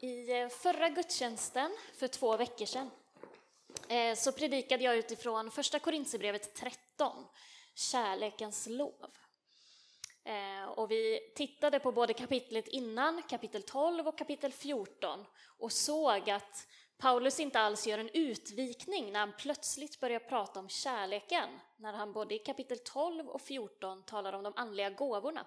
I eh, förra gudstjänsten för två veckor sedan eh, så predikade jag utifrån första Korintierbrevet 13, kärlekens lov. Eh, och vi tittade på både kapitlet innan, kapitel 12 och kapitel 14 och såg att Paulus inte alls gör en utvikning när han plötsligt börjar prata om kärleken, när han både i kapitel 12 och 14 talar om de andliga gåvorna.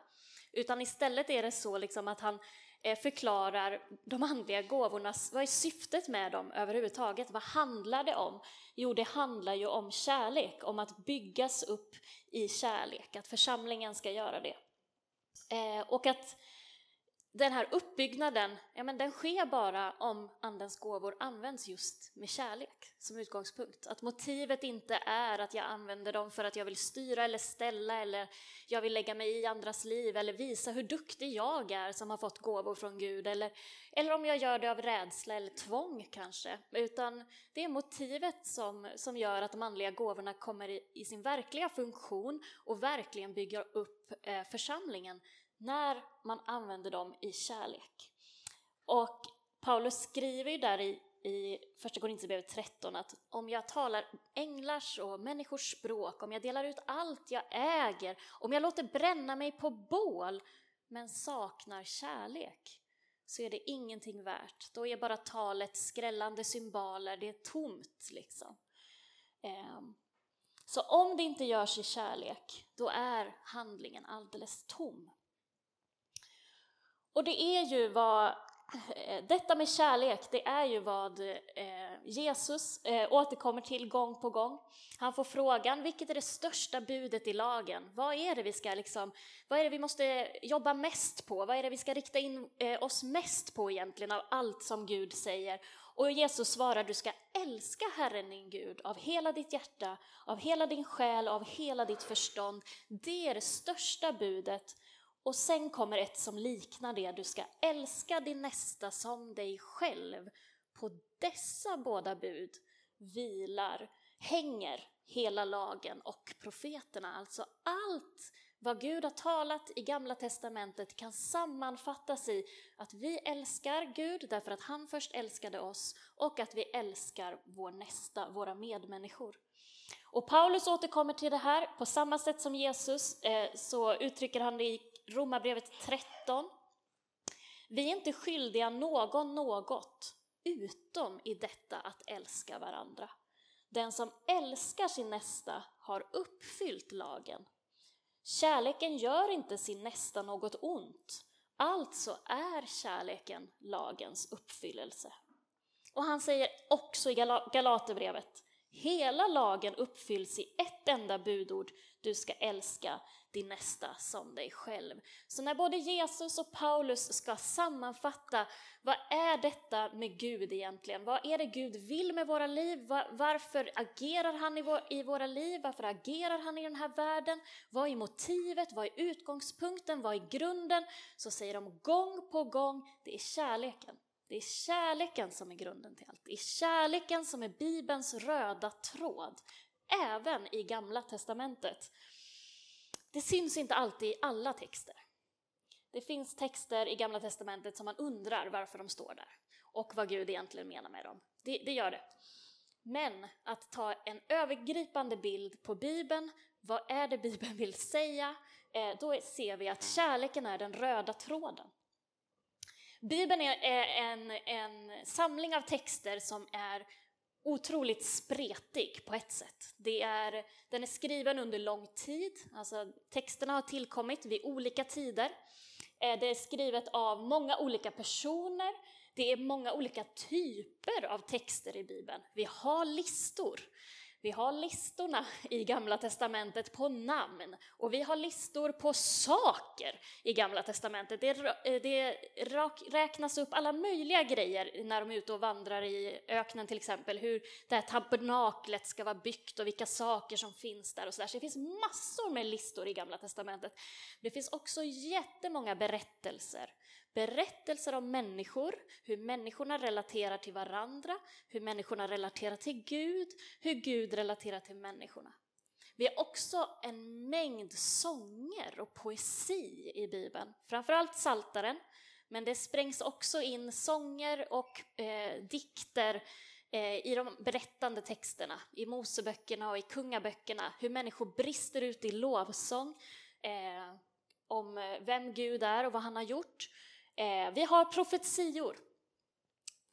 Utan istället är det så liksom att han Eh, förklarar de andliga gåvorna, vad är syftet med dem överhuvudtaget? Vad handlar det om? Jo, det handlar ju om kärlek, om att byggas upp i kärlek, att församlingen ska göra det. Eh, och att den här uppbyggnaden, ja men den sker bara om andens gåvor används just med kärlek som utgångspunkt. Att motivet inte är att jag använder dem för att jag vill styra eller ställa eller jag vill lägga mig i andras liv eller visa hur duktig jag är som har fått gåvor från Gud eller, eller om jag gör det av rädsla eller tvång kanske. Utan det är motivet som, som gör att de andliga gåvorna kommer i, i sin verkliga funktion och verkligen bygger upp eh, församlingen när man använder dem i kärlek. Och Paulus skriver ju där i, i Första Korinthierbrevet 13 att om jag talar änglars och människors språk, om jag delar ut allt jag äger, om jag låter bränna mig på bål men saknar kärlek så är det ingenting värt. Då är bara talet skrällande symboler, det är tomt liksom. Ehm, så om det inte görs i kärlek, då är handlingen alldeles tom. Och det är ju vad, eh, detta med kärlek, det är ju vad eh, Jesus eh, återkommer till gång på gång. Han får frågan, vilket är det största budet i lagen? Vad är det vi ska liksom, vad är det vi måste jobba mest på? Vad är det vi ska rikta in oss mest på egentligen av allt som Gud säger? Och Jesus svarar, du ska älska Herren din Gud av hela ditt hjärta, av hela din själ, av hela ditt förstånd. Det är det största budet och sen kommer ett som liknar det, du ska älska din nästa som dig själv. På dessa båda bud vilar, hänger hela lagen och profeterna. Alltså allt vad Gud har talat i Gamla Testamentet kan sammanfattas i att vi älskar Gud därför att han först älskade oss och att vi älskar vår nästa, våra medmänniskor. Och Paulus återkommer till det här på samma sätt som Jesus, eh, så uttrycker han det i Romarbrevet 13. Vi är inte skyldiga någon något, utom i detta att älska varandra. Den som älskar sin nästa har uppfyllt lagen. Kärleken gör inte sin nästa något ont, alltså är kärleken lagens uppfyllelse. Och han säger också i Galaterbrevet, hela lagen uppfylls i ett enda budord, du ska älska din nästa som dig själv. Så när både Jesus och Paulus ska sammanfatta vad är detta med Gud egentligen? Vad är det Gud vill med våra liv? Varför agerar han i, våra liv? Varför agerar han i den här världen? Vad är motivet? Vad är utgångspunkten? Vad är grunden? Så säger de gång på gång, det är kärleken. Det är kärleken som är grunden till allt. Det är kärleken som är Bibelns röda tråd, även i Gamla Testamentet. Det syns inte alltid i alla texter. Det finns texter i Gamla Testamentet som man undrar varför de står där och vad Gud egentligen menar med dem. Det, det gör det. Men att ta en övergripande bild på Bibeln, vad är det Bibeln vill säga? Eh, då ser vi att kärleken är den röda tråden. Bibeln är en, en samling av texter som är otroligt spretig på ett sätt. Det är, den är skriven under lång tid, alltså texterna har tillkommit vid olika tider. Eh, det är skrivet av många olika personer, det är många olika typer av texter i Bibeln. Vi har listor. Vi har listorna i Gamla Testamentet på namn och vi har listor på saker i Gamla Testamentet. Det, eh, det räknas upp alla möjliga grejer när de är ute och vandrar i öknen till exempel, hur det här tabernaklet ska vara byggt och vilka saker som finns där och så där. Så det finns massor med listor i Gamla Testamentet. Det finns också jättemånga berättelser berättelser om människor, hur människorna relaterar till varandra, hur människorna relaterar till Gud, hur Gud relaterar till människorna. Vi har också en mängd sånger och poesi i Bibeln, framförallt Saltaren, Men det sprängs också in sånger och eh, dikter eh, i de berättande texterna, i Moseböckerna och i kungaböckerna, hur människor brister ut i lovsång eh, om eh, vem Gud är och vad han har gjort. Eh, vi har profetior,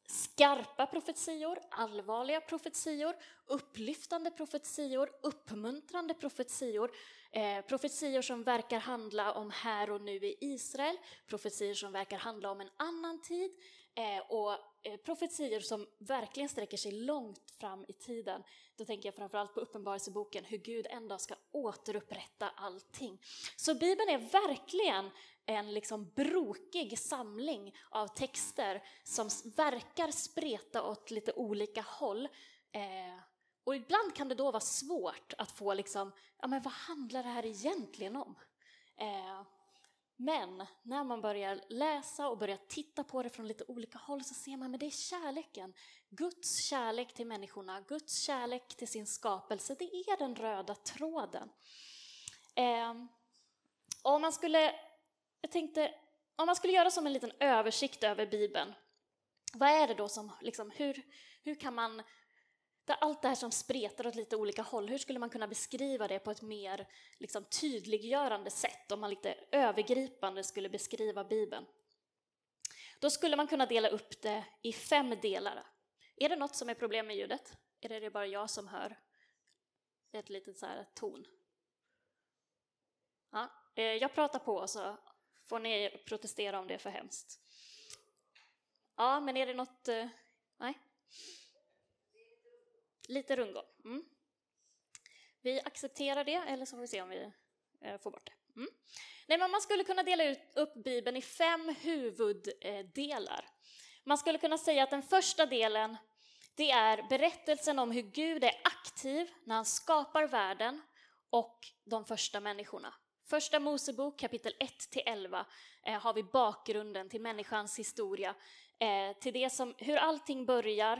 skarpa profetior, allvarliga profetior, upplyftande profetior, uppmuntrande profetior, eh, profetior som verkar handla om här och nu i Israel, profetior som verkar handla om en annan tid eh, och eh, profetior som verkligen sträcker sig långt fram i tiden. Då tänker jag framförallt på Uppenbarelseboken, hur Gud en dag ska återupprätta allting. Så Bibeln är verkligen en liksom brokig samling av texter som verkar spreta åt lite olika håll. Eh, och ibland kan det då vara svårt att få liksom, ja men vad handlar det här egentligen om? Eh, men när man börjar läsa och börjar titta på det från lite olika håll så ser man att det är kärleken. Guds kärlek till människorna, Guds kärlek till sin skapelse, det är den röda tråden. Eh, om man skulle jag tänkte, om man skulle göra som en liten översikt över Bibeln, vad är det då som, liksom, hur, hur kan man, allt det här som spretar åt lite olika håll, hur skulle man kunna beskriva det på ett mer liksom, tydliggörande sätt om man lite övergripande skulle beskriva Bibeln? Då skulle man kunna dela upp det i fem delar. Är det något som är problem med ljudet? Är det bara jag som hör ett litet så här ton? Ja, eh, jag pratar på så får ni protestera om det är för hemskt. Ja, men är det något... Eh, nej? Lite rundgång. Mm. Vi accepterar det, eller så får vi se om vi eh, får bort det. Mm. Nej, men man skulle kunna dela ut, upp Bibeln i fem huvuddelar. Man skulle kunna säga att den första delen det är berättelsen om hur Gud är aktiv när han skapar världen och de första människorna. Första Mosebok kapitel 1-11 eh, har vi bakgrunden till människans historia, eh, till det som, hur allting börjar.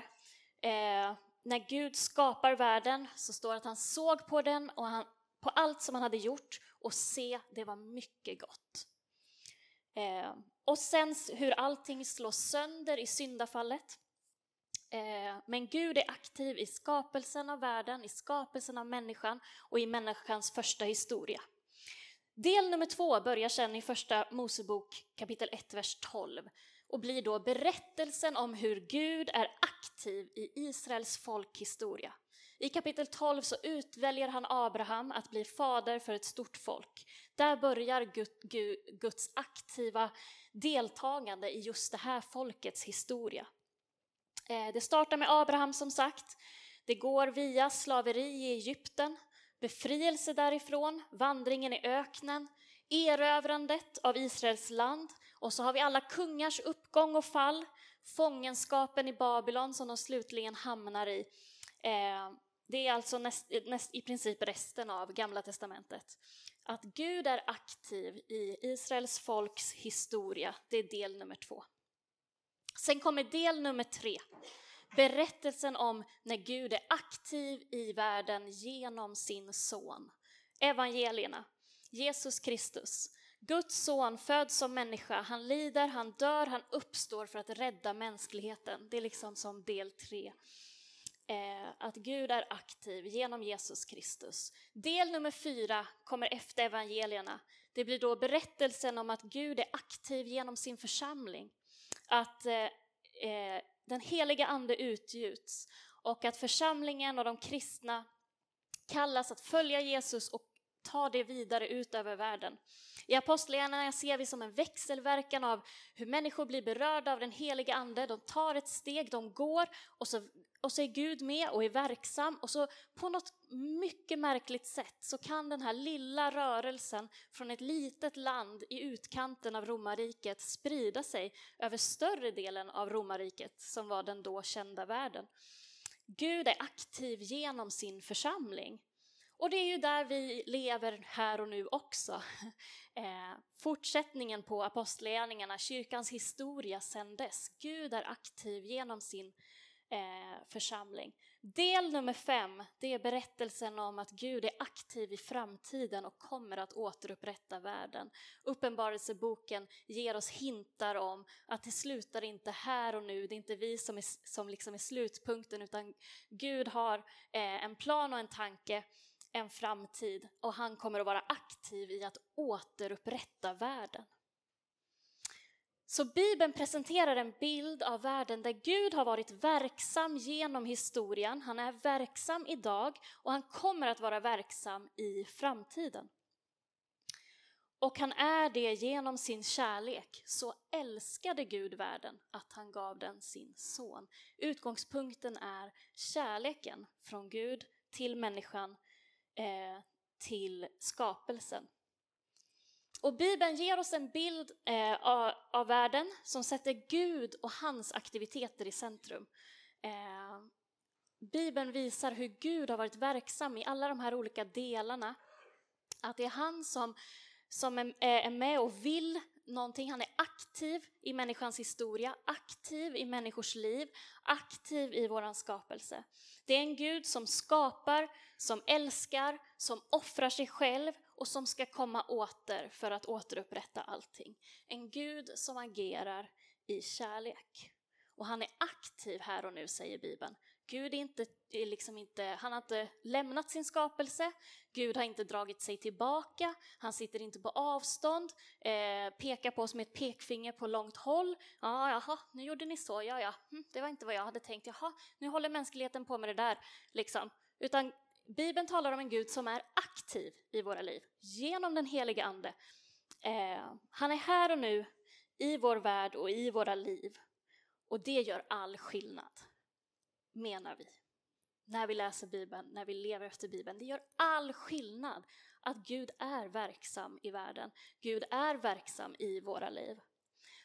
Eh, när Gud skapar världen så står det att han såg på den och han, på allt som han hade gjort och se, det var mycket gott. Eh, och sen hur allting slås sönder i syndafallet. Eh, men Gud är aktiv i skapelsen av världen, i skapelsen av människan och i människans första historia. Del nummer två börjar sedan i första Mosebok kapitel 1, vers 12 och blir då berättelsen om hur Gud är aktiv i Israels folkhistoria. I kapitel 12 så utväljer han Abraham att bli fader för ett stort folk. Där börjar Guds aktiva deltagande i just det här folkets historia. Eh, det startar med Abraham som sagt. Det går via slaveri i Egypten befrielse därifrån, vandringen i öknen, erövrandet av Israels land och så har vi alla kungars uppgång och fall, fångenskapen i Babylon som de slutligen hamnar i. Eh, det är alltså näst, näst, i princip resten av Gamla testamentet. Att Gud är aktiv i Israels folks historia, det är del nummer två. Sen kommer del nummer tre Berättelsen om när Gud är aktiv i världen genom sin son. Evangelierna. Jesus Kristus. Guds son föds som människa, han lider, han dör, han uppstår för att rädda mänskligheten. Det är liksom som del tre. Eh, att Gud är aktiv genom Jesus Kristus. Del nummer fyra kommer efter evangelierna. Det blir då berättelsen om att Gud är aktiv genom sin församling. Att eh, eh den heliga ande utgjuts och att församlingen och de kristna kallas att följa Jesus och ta det vidare ut över världen. I Apostlagärningarna ser vi som en växelverkan av hur människor blir berörda av den heliga ande. De tar ett steg, de går och så, och så är Gud med och är verksam. Och så på något mycket märkligt sätt så kan den här lilla rörelsen från ett litet land i utkanten av romarriket sprida sig över större delen av romarriket som var den då kända världen. Gud är aktiv genom sin församling. Och det är ju där vi lever här och nu också. Eh, fortsättningen på apostlagärningarna, kyrkans historia sedan dess. Gud är aktiv genom sin eh, församling. Del nummer fem, det är berättelsen om att Gud är aktiv i framtiden och kommer att återupprätta världen. Uppenbarelseboken ger oss hintar om att det slutar inte här och nu, det är inte vi som är, som liksom är slutpunkten utan Gud har eh, en plan och en tanke, en framtid och han kommer att vara aktiv i att återupprätta världen. Så Bibeln presenterar en bild av världen där Gud har varit verksam genom historien, han är verksam idag och han kommer att vara verksam i framtiden. Och han är det genom sin kärlek. Så älskade Gud världen att han gav den sin son. Utgångspunkten är kärleken från Gud till människan, eh, till skapelsen. Och Bibeln ger oss en bild eh, av, av, världen som sätter Gud och hans aktiviteter i centrum. Eh, Bibeln visar hur Gud har varit verksam i alla de här olika delarna. Att det är han som, som är, eh, är med och vill någonting. Han är aktiv i människans historia, aktiv i människors liv, aktiv i våran skapelse. Det är en Gud som skapar, som älskar, som offrar sig själv och som ska komma åter för att återupprätta allting. En Gud som agerar i kärlek. Och han är aktiv här och nu, säger Bibeln. Gud är inte, är liksom inte, han har inte lämnat sin skapelse, Gud har inte dragit sig tillbaka, han sitter inte på avstånd, eh, pekar på oss med ett pekfinger på långt håll. Ja, jaha, nu gjorde ni så, ja, ja, hm, det var inte vad jag hade tänkt, jaha, nu håller mänskligheten på med det där, liksom. Utan Bibeln talar om en Gud som är aktiv i våra liv genom den heliga Ande. Eh, han är här och nu i vår värld och i våra liv. Och det gör all skillnad, menar vi. När vi läser Bibeln, när vi lever efter Bibeln. Det gör all skillnad att Gud är verksam i världen. Gud är verksam i våra liv.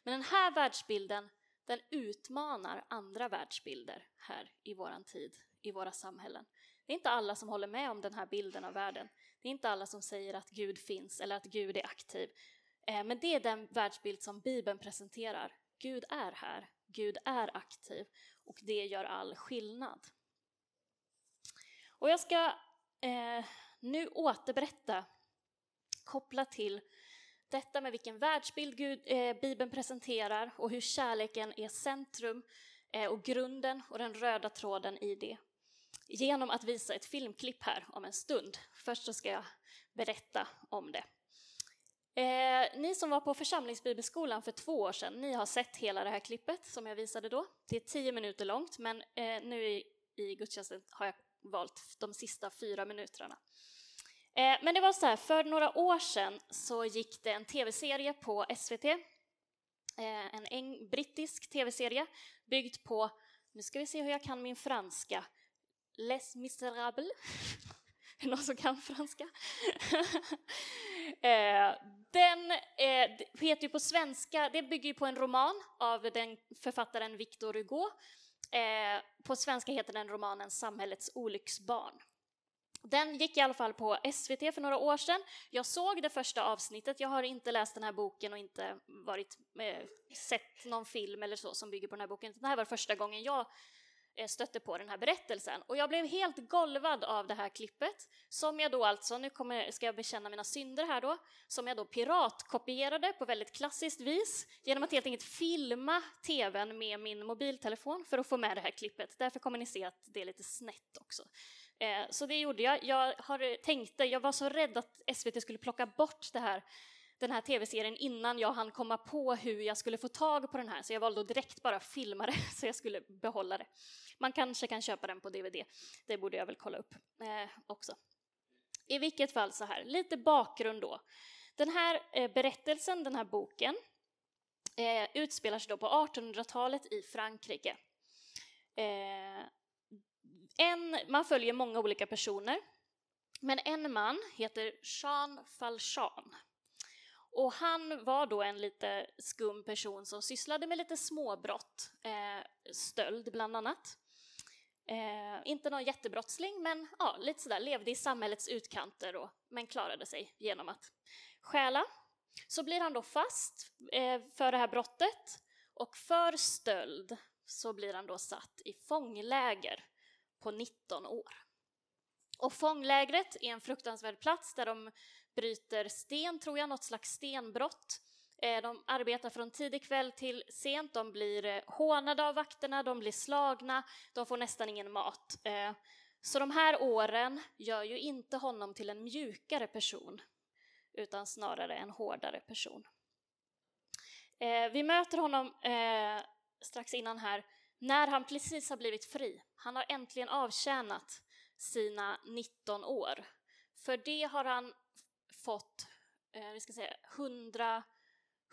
Men den här världsbilden, den utmanar andra världsbilder här i våran tid, i våra samhällen. Det är inte alla som håller med om den här bilden av världen. Det är inte alla som säger att Gud finns eller att Gud är aktiv. Eh, men det är den världsbild som Bibeln presenterar. Gud är här, Gud är aktiv och det gör all skillnad. Och jag ska eh, nu återberätta, kopplat till detta med vilken världsbild Gud, eh, Bibeln presenterar och hur kärleken är centrum eh, och grunden och den röda tråden i det genom att visa ett filmklipp här om en stund. Först så ska jag berätta om det. Eh, ni som var på församlingsbibelskolan för två år sedan, ni har sett hela det här klippet som jag visade då. Det är tio minuter långt, men eh, nu i, i gudstjänsten har jag valt de sista fyra minuterna. Eh, men det var så här, för några år sedan så gick det en tv-serie på SVT, eh, en, en brittisk tv-serie byggd på, nu ska vi se hur jag kan min franska, Les Misérables. Är någon som kan franska? Eh, den eh, heter ju på svenska, det bygger ju på en roman av den författaren Victor Hugo. Eh, på svenska heter den romanen Samhällets olycksbarn. Den gick i alla fall på SVT för några år sedan. Jag såg det första avsnittet. Jag har inte läst den här boken och inte varit, eh, sett någon film eller så som bygger på den här boken. Det här var första gången jag Eh, stötte på den här berättelsen. Och jag blev helt golvad av det här klippet, som jag då alltså, nu kommer, ska jag bekänna mina synder här då, som jag då piratkopierade på väldigt klassiskt vis genom att helt enkelt filma tvn med min mobiltelefon för att få med det här klippet. Därför kommer ni se att det är lite snett också. Eh, så det gjorde jag. Jag har, tänkte, jag var så rädd att SVT skulle plocka bort det här den här tv-serien innan jag hann komma på hur jag skulle få tag på den här, så jag valde att direkt bara filma det så jag skulle behålla det. Man kanske kan köpa den på DVD, det borde jag väl kolla upp eh, också. I vilket fall så här, lite bakgrund då. Den här eh, berättelsen, den här boken, eh, utspelar sig då på 1800-talet i Frankrike. Eh, en, man följer många olika personer, men en man heter Jean Valjean. Och han var då en lite skum person som sysslade med lite småbrott, eh, stöld bland annat. Eh, inte någon jättebrottsling, men ja, lite sådär, levde i samhällets utkanter och, men klarade sig genom att stjäla. Så blir han då fast eh, för det här brottet och för stöld så blir han då satt i fångläger på 19 år. Och fånglägret är en fruktansvärd plats där de bryter sten, tror jag, något slags stenbrott. Eh, de arbetar från tidig kväll till sent, de blir eh, hånade av vakterna, de blir slagna, de får nästan ingen mat. Eh, så de här åren gör ju inte honom till en mjukare person, utan snarare en hårdare person. Vi möter honom strax innan här, när han precis har blivit fri. Han har äntligen avtjänat sina 19 år. För det har han fått, eh, ska säga, 100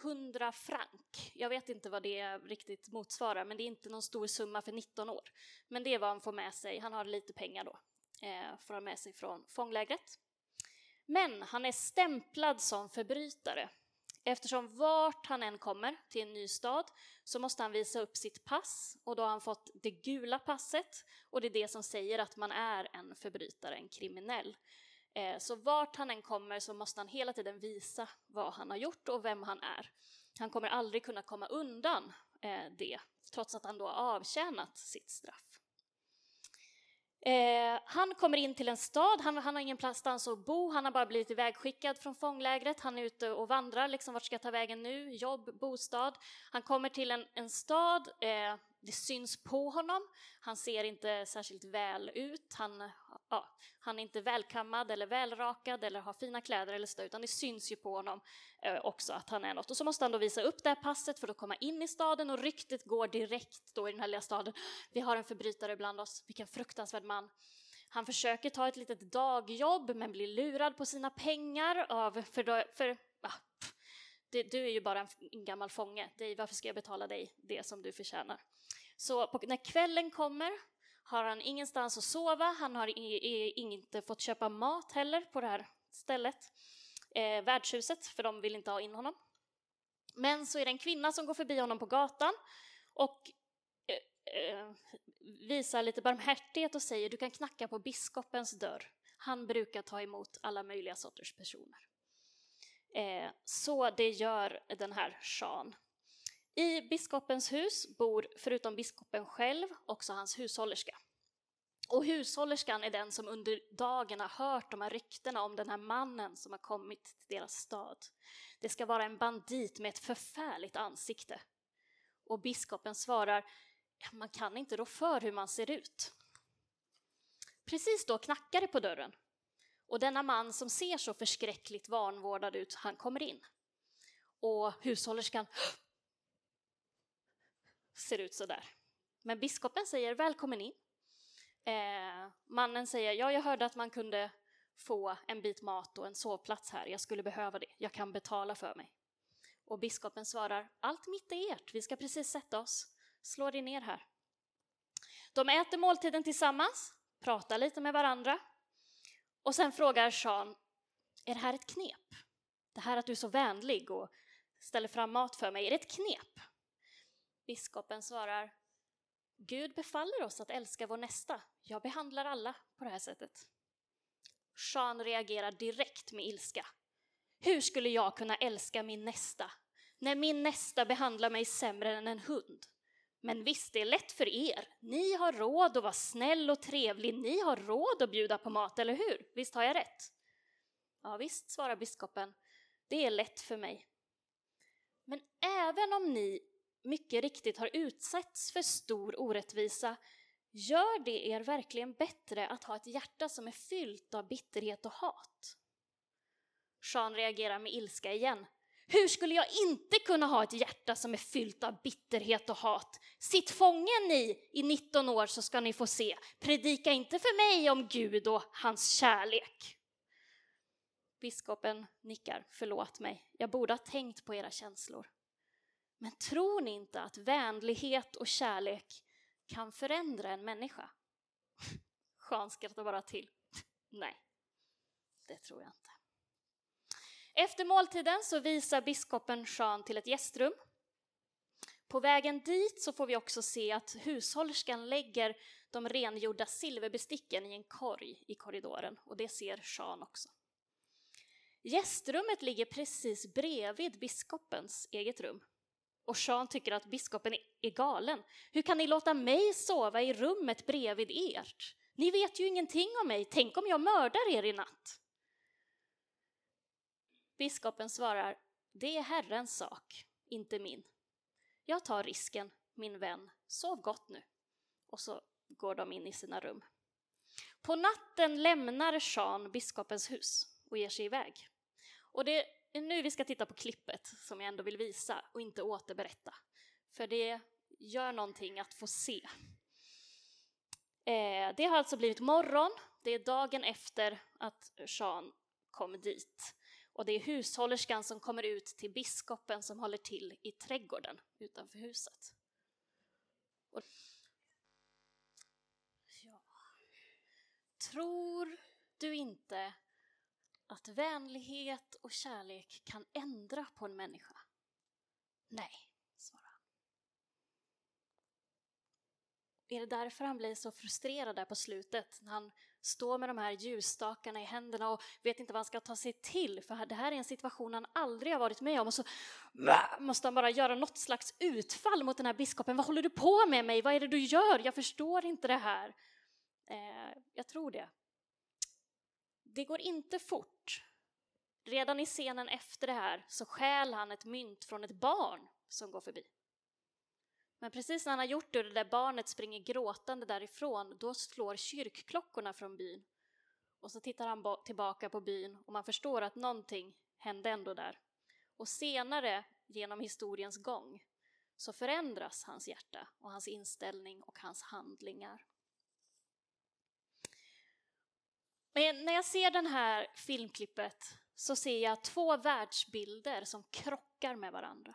100 frank. Jag vet inte vad det riktigt motsvarar, men det är inte någon stor summa för 19 år. Men det är vad han får med sig. Han har lite pengar då, eh, får han med sig från fånglägret. Men han är stämplad som förbrytare. Eftersom vart han än kommer till en ny stad så måste han visa upp sitt pass och då har han fått det gula passet och det är det som säger att man är en förbrytare, en kriminell. Eh, så vart han än kommer så måste han hela tiden visa vad han har gjort och vem han är. Han kommer aldrig kunna komma undan eh, det, trots att han då har avtjänat sitt straff. Eh, han kommer in till en stad, han, han har ingen plats att bo, han har bara blivit ivägskickad från fånglägret, han är ute och vandrar, liksom, vart ska jag ta vägen nu? Jobb, bostad. Han kommer till en, en stad, eh, det syns på honom, han ser inte särskilt väl ut, han, ja, han är inte välkammad eller välrakad eller har fina kläder eller så, utan det syns ju på honom eh, också att han är något. Och så måste han då visa upp det här passet för att komma in i staden och ryktet går direkt då i den här lilla staden. Vi har en förbrytare bland oss, vilken fruktansvärd man. Han försöker ta ett litet dagjobb men blir lurad på sina pengar av, för, då, för ja, det, du är ju bara en, en gammal fånge, dig, varför ska jag betala dig det som du förtjänar? Så på, när kvällen kommer har han ingenstans att sova, han har inte fått köpa mat heller på det här stället, eh, värdshuset, för de vill inte ha in honom. Men så är det en kvinna som går förbi honom på gatan och eh, eh, visar lite barmhärtighet och säger du kan knacka på biskopens dörr. Han brukar ta emot alla möjliga sorters personer. Eh, så det gör den här Sean. I biskopens hus bor förutom biskopen själv också hans hushållerska. Och hushållerskan är den som under dagen har hört de här ryktena om den här mannen som har kommit till deras stad. Det ska vara en bandit med ett förfärligt ansikte. Och biskopen svarar, man kan inte rå för hur man ser ut. Precis då knackar det på dörren och denna man som ser så förskräckligt vanvårdad ut, han kommer in. Och hushållerskan ser ut så där. Men biskopen säger välkommen in. Eh, mannen säger ja, jag hörde att man kunde få en bit mat och en sovplats här. Jag skulle behöva det. Jag kan betala för mig. Och biskopen svarar allt mitt är ert. Vi ska precis sätta oss. Slå dig ner här. De äter måltiden tillsammans, pratar lite med varandra och sen frågar Sean, är det här ett knep? Det här att du är så vänlig och ställer fram mat för mig, är det ett knep? Biskopen svarar, Gud befaller oss att älska vår nästa. Jag behandlar alla på det här sättet. Jean reagerar direkt med ilska. Hur skulle jag kunna älska min nästa när min nästa behandlar mig sämre än en hund? Men visst, det är lätt för er. Ni har råd att vara snäll och trevlig. Ni har råd att bjuda på mat, eller hur? Visst har jag rätt? Ja, visst, svarar biskopen. Det är lätt för mig. Men även om ni mycket riktigt har utsatts för stor orättvisa gör det er verkligen bättre att ha ett hjärta som är fyllt av bitterhet och hat? Jean reagerar med ilska igen. Hur skulle jag inte kunna ha ett hjärta som är fyllt av bitterhet och hat? Sitt fången ni i 19 år så ska ni få se. Predika inte för mig om Gud och hans kärlek. Biskopen nickar, förlåt mig, jag borde ha tänkt på era känslor. Men tror ni inte att vänlighet och kärlek kan förändra en människa? Jean skrattar bara till. Nej, det tror jag inte. Efter måltiden så visar biskopen Jean till ett gästrum. På vägen dit så får vi också se att hushållerskan lägger de rengjorda silverbesticken i en korg i korridoren och det ser Jean också. Gästrummet ligger precis bredvid biskopens eget rum och Jean tycker att biskopen är galen. Hur kan ni låta mig sova i rummet bredvid ert? Ni vet ju ingenting om mig. Tänk om jag mördar er i natt? Biskopen svarar, det är Herrens sak, inte min. Jag tar risken, min vän. Sov gott nu. Och så går de in i sina rum. På natten lämnar Jean biskopens hus och ger sig iväg. Och det är nu vi ska titta på klippet som jag ändå vill visa och inte återberätta. För det gör någonting att få se. Eh, det har alltså blivit morgon, det är dagen efter att Jean kom dit. Och det är hushållerskan som kommer ut till biskopen som håller till i trädgården utanför huset. Och... Ja. Tror du inte att vänlighet och kärlek kan ändra på en människa? Nej, svarar han. Är det därför han blir så frustrerad där på slutet när han står med de här ljusstakarna i händerna och vet inte vad han ska ta sig till för det här är en situation han aldrig har varit med om och så måste han bara göra något slags utfall mot den här biskopen. Vad håller du på med mig? Vad är det du gör? Jag förstår inte det här. Eh, jag tror det. Det går inte fort. Redan i scenen efter det här så stjäl han ett mynt från ett barn som går förbi. Men precis när han har gjort det och det där barnet springer gråtande därifrån, då slår kyrkklockorna från byn. Och så tittar han tillbaka på byn och man förstår att någonting hände ändå där. Och senare, genom historiens gång, så förändras hans hjärta och hans inställning och hans handlingar. Men när jag ser det här filmklippet så ser jag två världsbilder som krockar med varandra.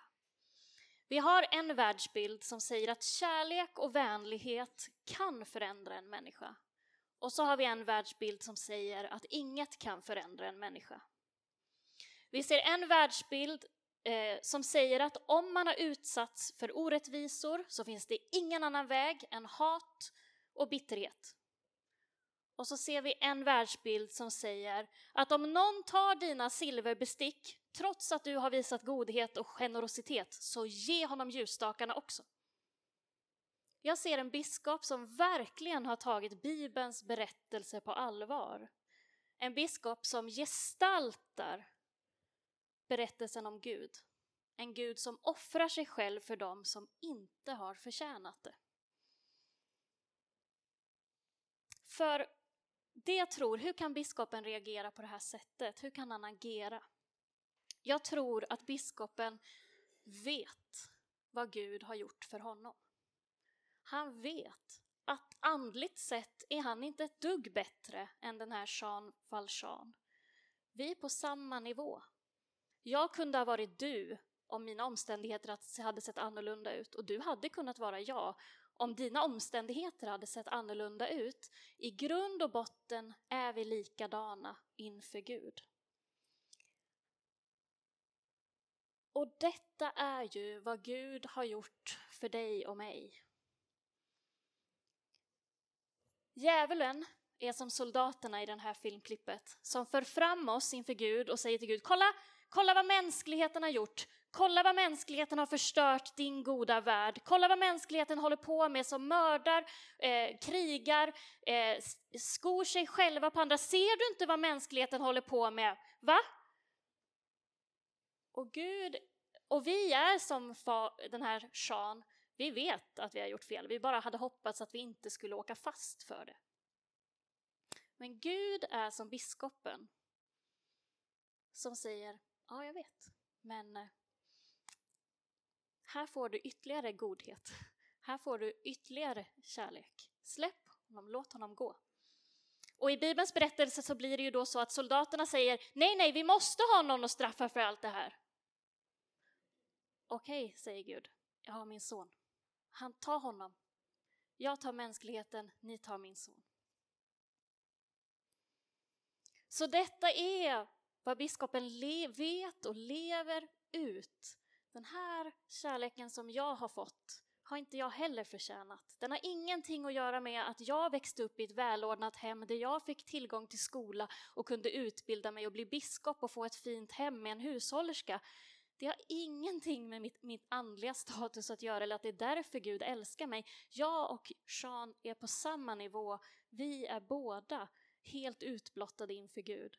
Vi har en världsbild som säger att kärlek och vänlighet kan förändra en människa. Och så har vi en världsbild som säger att inget kan förändra en människa. Vi ser en världsbild eh, som säger att om man har utsatts för orättvisor så finns det ingen annan väg än hat och bitterhet. Och så ser vi en världsbild som säger att om någon tar dina silverbestick, trots att du har visat godhet och generositet, så ge honom ljusstakarna också. Jag ser en biskop som verkligen har tagit Bibelns berättelse på allvar. En biskop som gestaltar berättelsen om Gud. En Gud som offrar sig själv för dem som inte har förtjänat det. För det jag tror, hur kan biskopen reagera på det här sättet? Hur kan han agera? Jag tror att biskopen vet vad Gud har gjort för honom. Han vet att andligt sett är han inte ett dugg bättre än den här Jean Valjean. Vi är på samma nivå. Jag kunde ha varit du om mina omständigheter hade sett annorlunda ut och du hade kunnat vara jag om dina omständigheter hade sett annorlunda ut. I grund och botten är vi likadana inför Gud. Och detta är ju vad Gud har gjort för dig och mig. Djävulen är som soldaterna i det här filmklippet som för fram oss inför Gud och säger till Gud, kolla, kolla vad mänskligheten har gjort, Kolla vad mänskligheten har förstört din goda värld. Kolla vad mänskligheten håller på med som mördar, eh, krigar, eh, skor sig själva på andra. Ser du inte vad mänskligheten håller på med? Va? Och Gud, och vi är som den här Sean, vi vet att vi har gjort fel. Vi bara hade hoppats att vi inte skulle åka fast för det. Men Gud är som biskopen som säger, ja jag vet, men eh, här får du ytterligare godhet. Här får du ytterligare kärlek. Släpp honom, låt honom gå. Och i Bibelns berättelse så blir det ju då så att soldaterna säger nej, nej, vi måste ha någon att straffa för allt det här. Okej, okay, säger Gud, jag har min son. Han tar honom. Jag tar mänskligheten, ni tar min son. Så detta är vad biskopen vet och lever ut den här kärleken som jag har fått har inte jag heller förtjänat. Den har ingenting att göra med att jag växte upp i ett välordnat hem där jag fick tillgång till skola och kunde utbilda mig och bli biskop och få ett fint hem med en hushållerska. Det har ingenting med mitt, mitt andliga status att göra eller att det är därför Gud älskar mig. Jag och Sean är på samma nivå. Vi är båda helt utblottade inför Gud.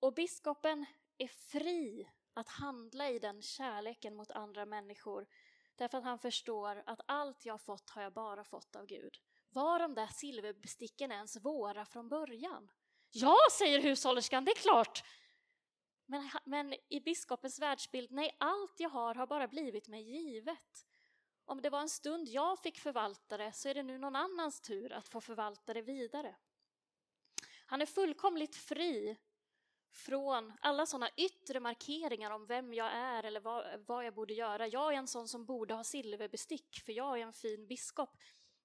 Och biskopen är fri att handla i den kärleken mot andra människor därför att han förstår att allt jag fått har jag bara fått av Gud. Var de där silverbesticken ens våra från början? Ja, säger hushållerskan, det är klart. Men, men i biskopens världsbild, nej, allt jag har har bara blivit mig givet. Om det var en stund jag fick förvalta det så är det nu någon annans tur att få förvalta det vidare. Han är fullkomligt fri från alla sådana yttre markeringar om vem jag är eller vad, vad jag borde göra. Jag är en sån som borde ha silverbestick för jag är en fin biskop.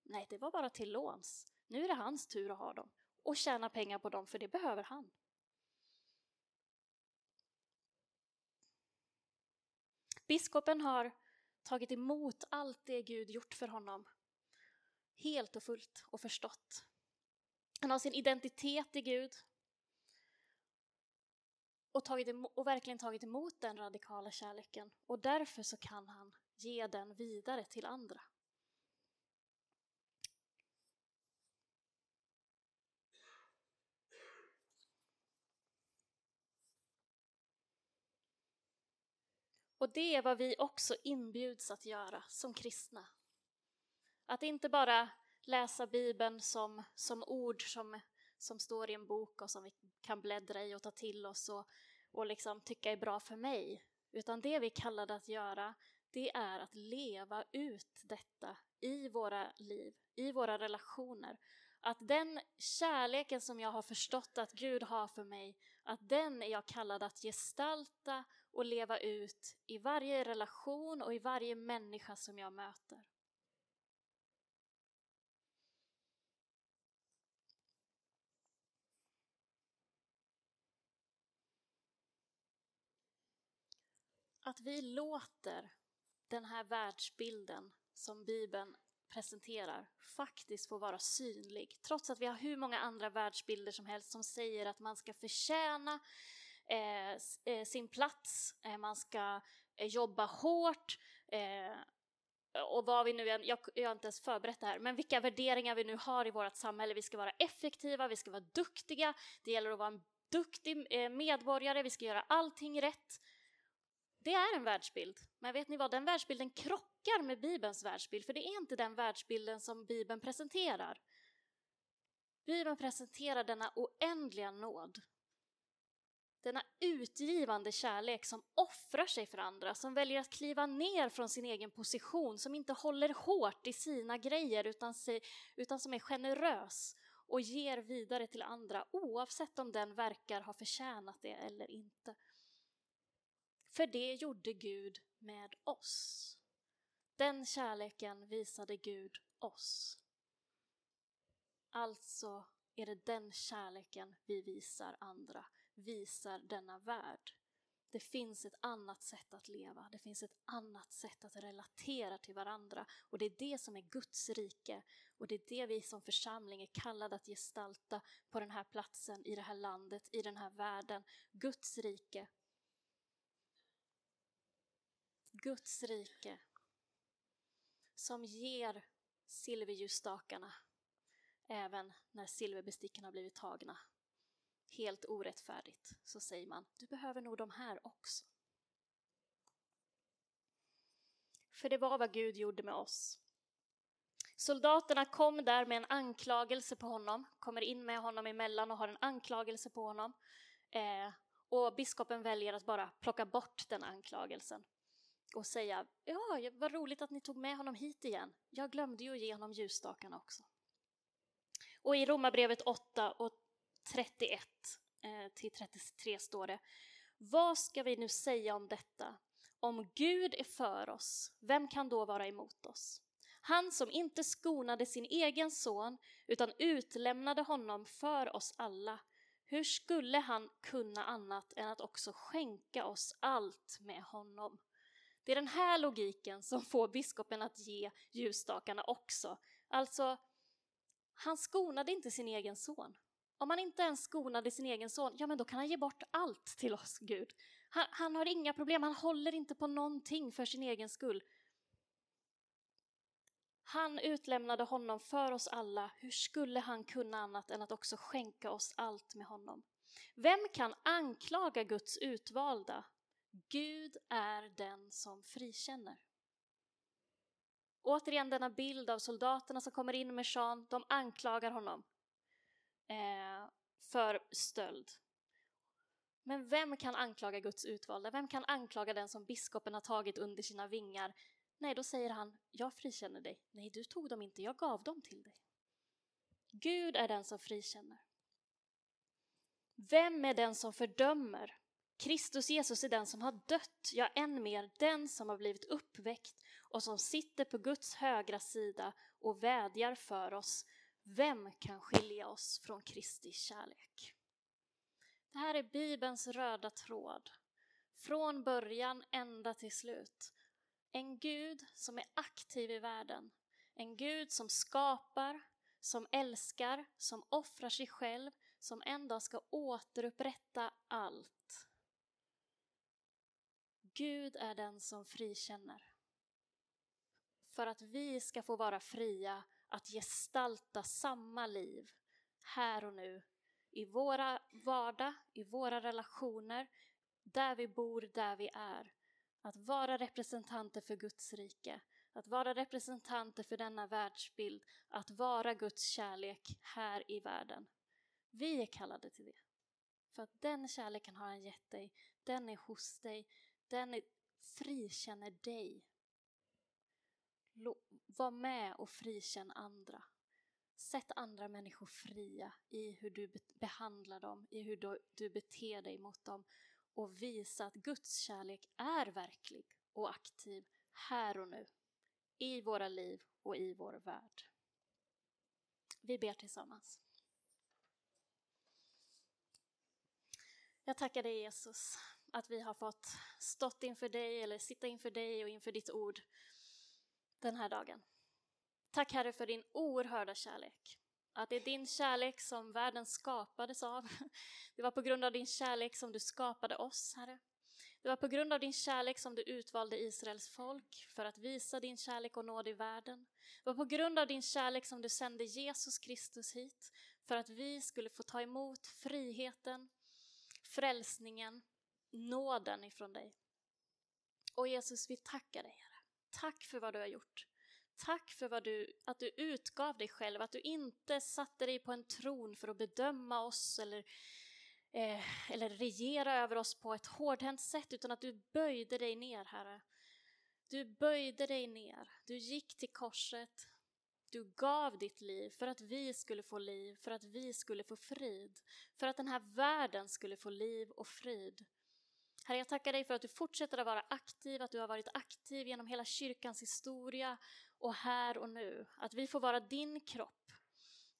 Nej, det var bara till låns. Nu är det hans tur att ha dem och tjäna pengar på dem, för det behöver han. Biskopen har tagit emot allt det Gud gjort för honom helt och fullt och förstått. Han har sin identitet i Gud och, tagit emot, och verkligen tagit emot den radikala kärleken och därför så kan han ge den vidare till andra. Och det är vad vi också inbjuds att göra som kristna. Att inte bara läsa Bibeln som, som ord som, som står i en bok och som vi kan bläddra i och ta till oss och, och liksom tycka är bra för mig. Utan det vi är kallade att göra, det är att leva ut detta i våra liv, i våra relationer. Att den kärleken som jag har förstått att Gud har för mig, att den är jag kallad att gestalta och leva ut i varje relation och i varje människa som jag möter. Att vi låter den här världsbilden som Bibeln presenterar faktiskt få vara synlig. Trots att vi har hur många andra världsbilder som helst som säger att man ska förtjäna Eh, eh sin plats, eh, man ska eh, jobba hårt eh, och vad vi nu än, jag, jag har inte ens förberett det här, men vilka värderingar vi nu har i vårt samhälle. Vi ska vara effektiva, vi ska vara duktiga, det gäller att vara en duktig medborgare, vi ska göra allting rätt. Det är en världsbild, men vet ni vad, den världsbilden krockar med Bibelns världsbild, för det är inte den världsbilden som Bibeln presenterar. Bibeln presenterar denna oändliga nåd denna utgivande kärlek som offrar sig för andra, som väljer att kliva ner från sin egen position, som inte håller hårt i sina grejer utan, utan som är generös och ger vidare till andra oavsett om den verkar ha förtjänat det eller inte. För det gjorde Gud med oss. Den kärleken visade Gud oss. Alltså är det den kärleken vi visar andra visar denna värld. Det finns ett annat sätt att leva, det finns ett annat sätt att relatera till varandra och det är det som är Guds rike och det är det vi som församling är kallade att gestalta på den här platsen, i det här landet, i den här världen. Guds rike. Guds rike som ger silverljusstakarna även när silverbesticken har blivit tagna helt orättfärdigt så säger man du behöver nog de här också. För det var vad Gud gjorde med oss. Soldaterna kom där med en anklagelse på honom, kommer in med honom emellan och har en anklagelse på honom. Eh, och biskopen väljer att bara plocka bort den anklagelsen och säga ja, vad roligt att ni tog med honom hit igen. Jag glömde ju att ge honom ljusstakarna också. Och i Romarbrevet 8 och 31 eh, till 33 står det Vad ska vi nu säga om detta? Om Gud är för oss, vem kan då vara emot oss? Han som inte skonade sin egen son utan utlämnade honom för oss alla. Hur skulle han kunna annat än att också skänka oss allt med honom? Det är den här logiken som får biskopen att ge ljusstakarna också. Alltså, han skonade inte sin egen son. Om han inte ens skonade sin egen son, ja men då kan han ge bort allt till oss, Gud. Han, han har inga problem, han håller inte på någonting för sin egen skull. Han utlämnade honom för oss alla, hur skulle han kunna annat än att också skänka oss allt med honom? Vem kan anklaga Guds utvalda? Gud är den som frikänner. Återigen denna bild av soldaterna som kommer in med Jean, de anklagar honom eh, för stöld. Men vem kan anklaga Guds utvalda? Vem kan anklaga den som biskopen har tagit under sina vingar? Nej, då säger han, jag frikänner dig. Nej, du tog dem inte, jag gav dem till dig. Gud är den som frikänner. Vem är den som fördömer? Kristus Jesus är den som har dött, ja än mer den som har blivit uppväckt och som sitter på Guds högra sida och vädjar för oss. Vem kan skilja oss från Kristi kärlek? Det här är Bibelns röda tråd, från början ända till slut. En Gud som är aktiv i världen, en Gud som skapar, som älskar, som offrar sig själv, som en dag ska återupprätta allt. Gud är den som frikänner. För att vi ska få vara fria att gestalta samma liv här och nu i våra vardag, i våra relationer, där vi bor, där vi är. Att vara representanter för Guds rike, att vara representanter för denna världsbild, att vara Guds kärlek här i världen. Vi är kallade till det. För att den kärleken har han gett dig, den är hos dig, den frikänner dig. Var med och frikänn andra. Sätt andra människor fria i hur du behandlar dem, i hur du beter dig mot dem och visa att Guds kärlek är verklig och aktiv här och nu, i våra liv och i vår värld. Vi ber tillsammans. Jag tackar dig Jesus att vi har fått stått inför dig eller sitta inför dig och inför ditt ord den här dagen. Tack Herre för din oerhörda kärlek. Att det är din kärlek som världen skapades av. Det var på grund av din kärlek som du skapade oss, Herre. Det var på grund av din kärlek som du utvalde Israels folk för att visa din kärlek och nåd i världen. Det var på grund av din kärlek som du sände Jesus Kristus hit för att vi skulle få ta emot friheten, frälsningen, nåden ifrån dig. Och Jesus, vi tackar dig, Herre. Tack för vad du har gjort. Tack för vad du, att du utgav dig själv, att du inte satte dig på en tron för att bedöma oss eller, eh, eller regera över oss på ett hårdhänt sätt, utan att du böjde dig ner, Herre. Du böjde dig ner, du gick till korset, du gav ditt liv för att vi skulle få liv, för att vi skulle få frid, för att den här världen skulle få liv och frid. Herre, jag tackar dig för att du fortsätter att vara aktiv, att du har varit aktiv genom hela kyrkans historia och här och nu. Att vi får vara din kropp,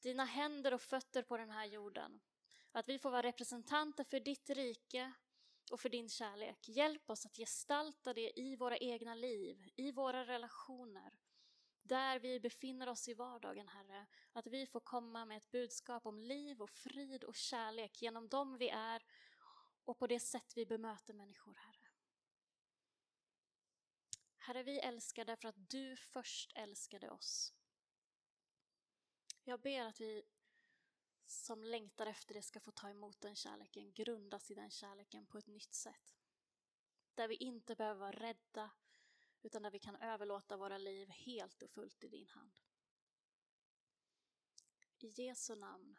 dina händer och fötter på den här jorden. Att vi får vara representanter för ditt rike och för din kärlek. Hjälp oss att gestalta det i våra egna liv, i våra relationer. Där vi befinner oss i vardagen, Herre. Att vi får komma med ett budskap om liv och frid och kärlek genom dem vi är och på det sätt vi bemöter människor, Herre. Herre, vi älskar därför att du först älskade oss. Jag ber att vi som längtar efter det ska få ta emot den kärleken, grundas i den kärleken på ett nytt sätt. Där vi inte behöver vara rädda, utan där vi kan överlåta våra liv helt och fullt i din hand. I Jesu namn.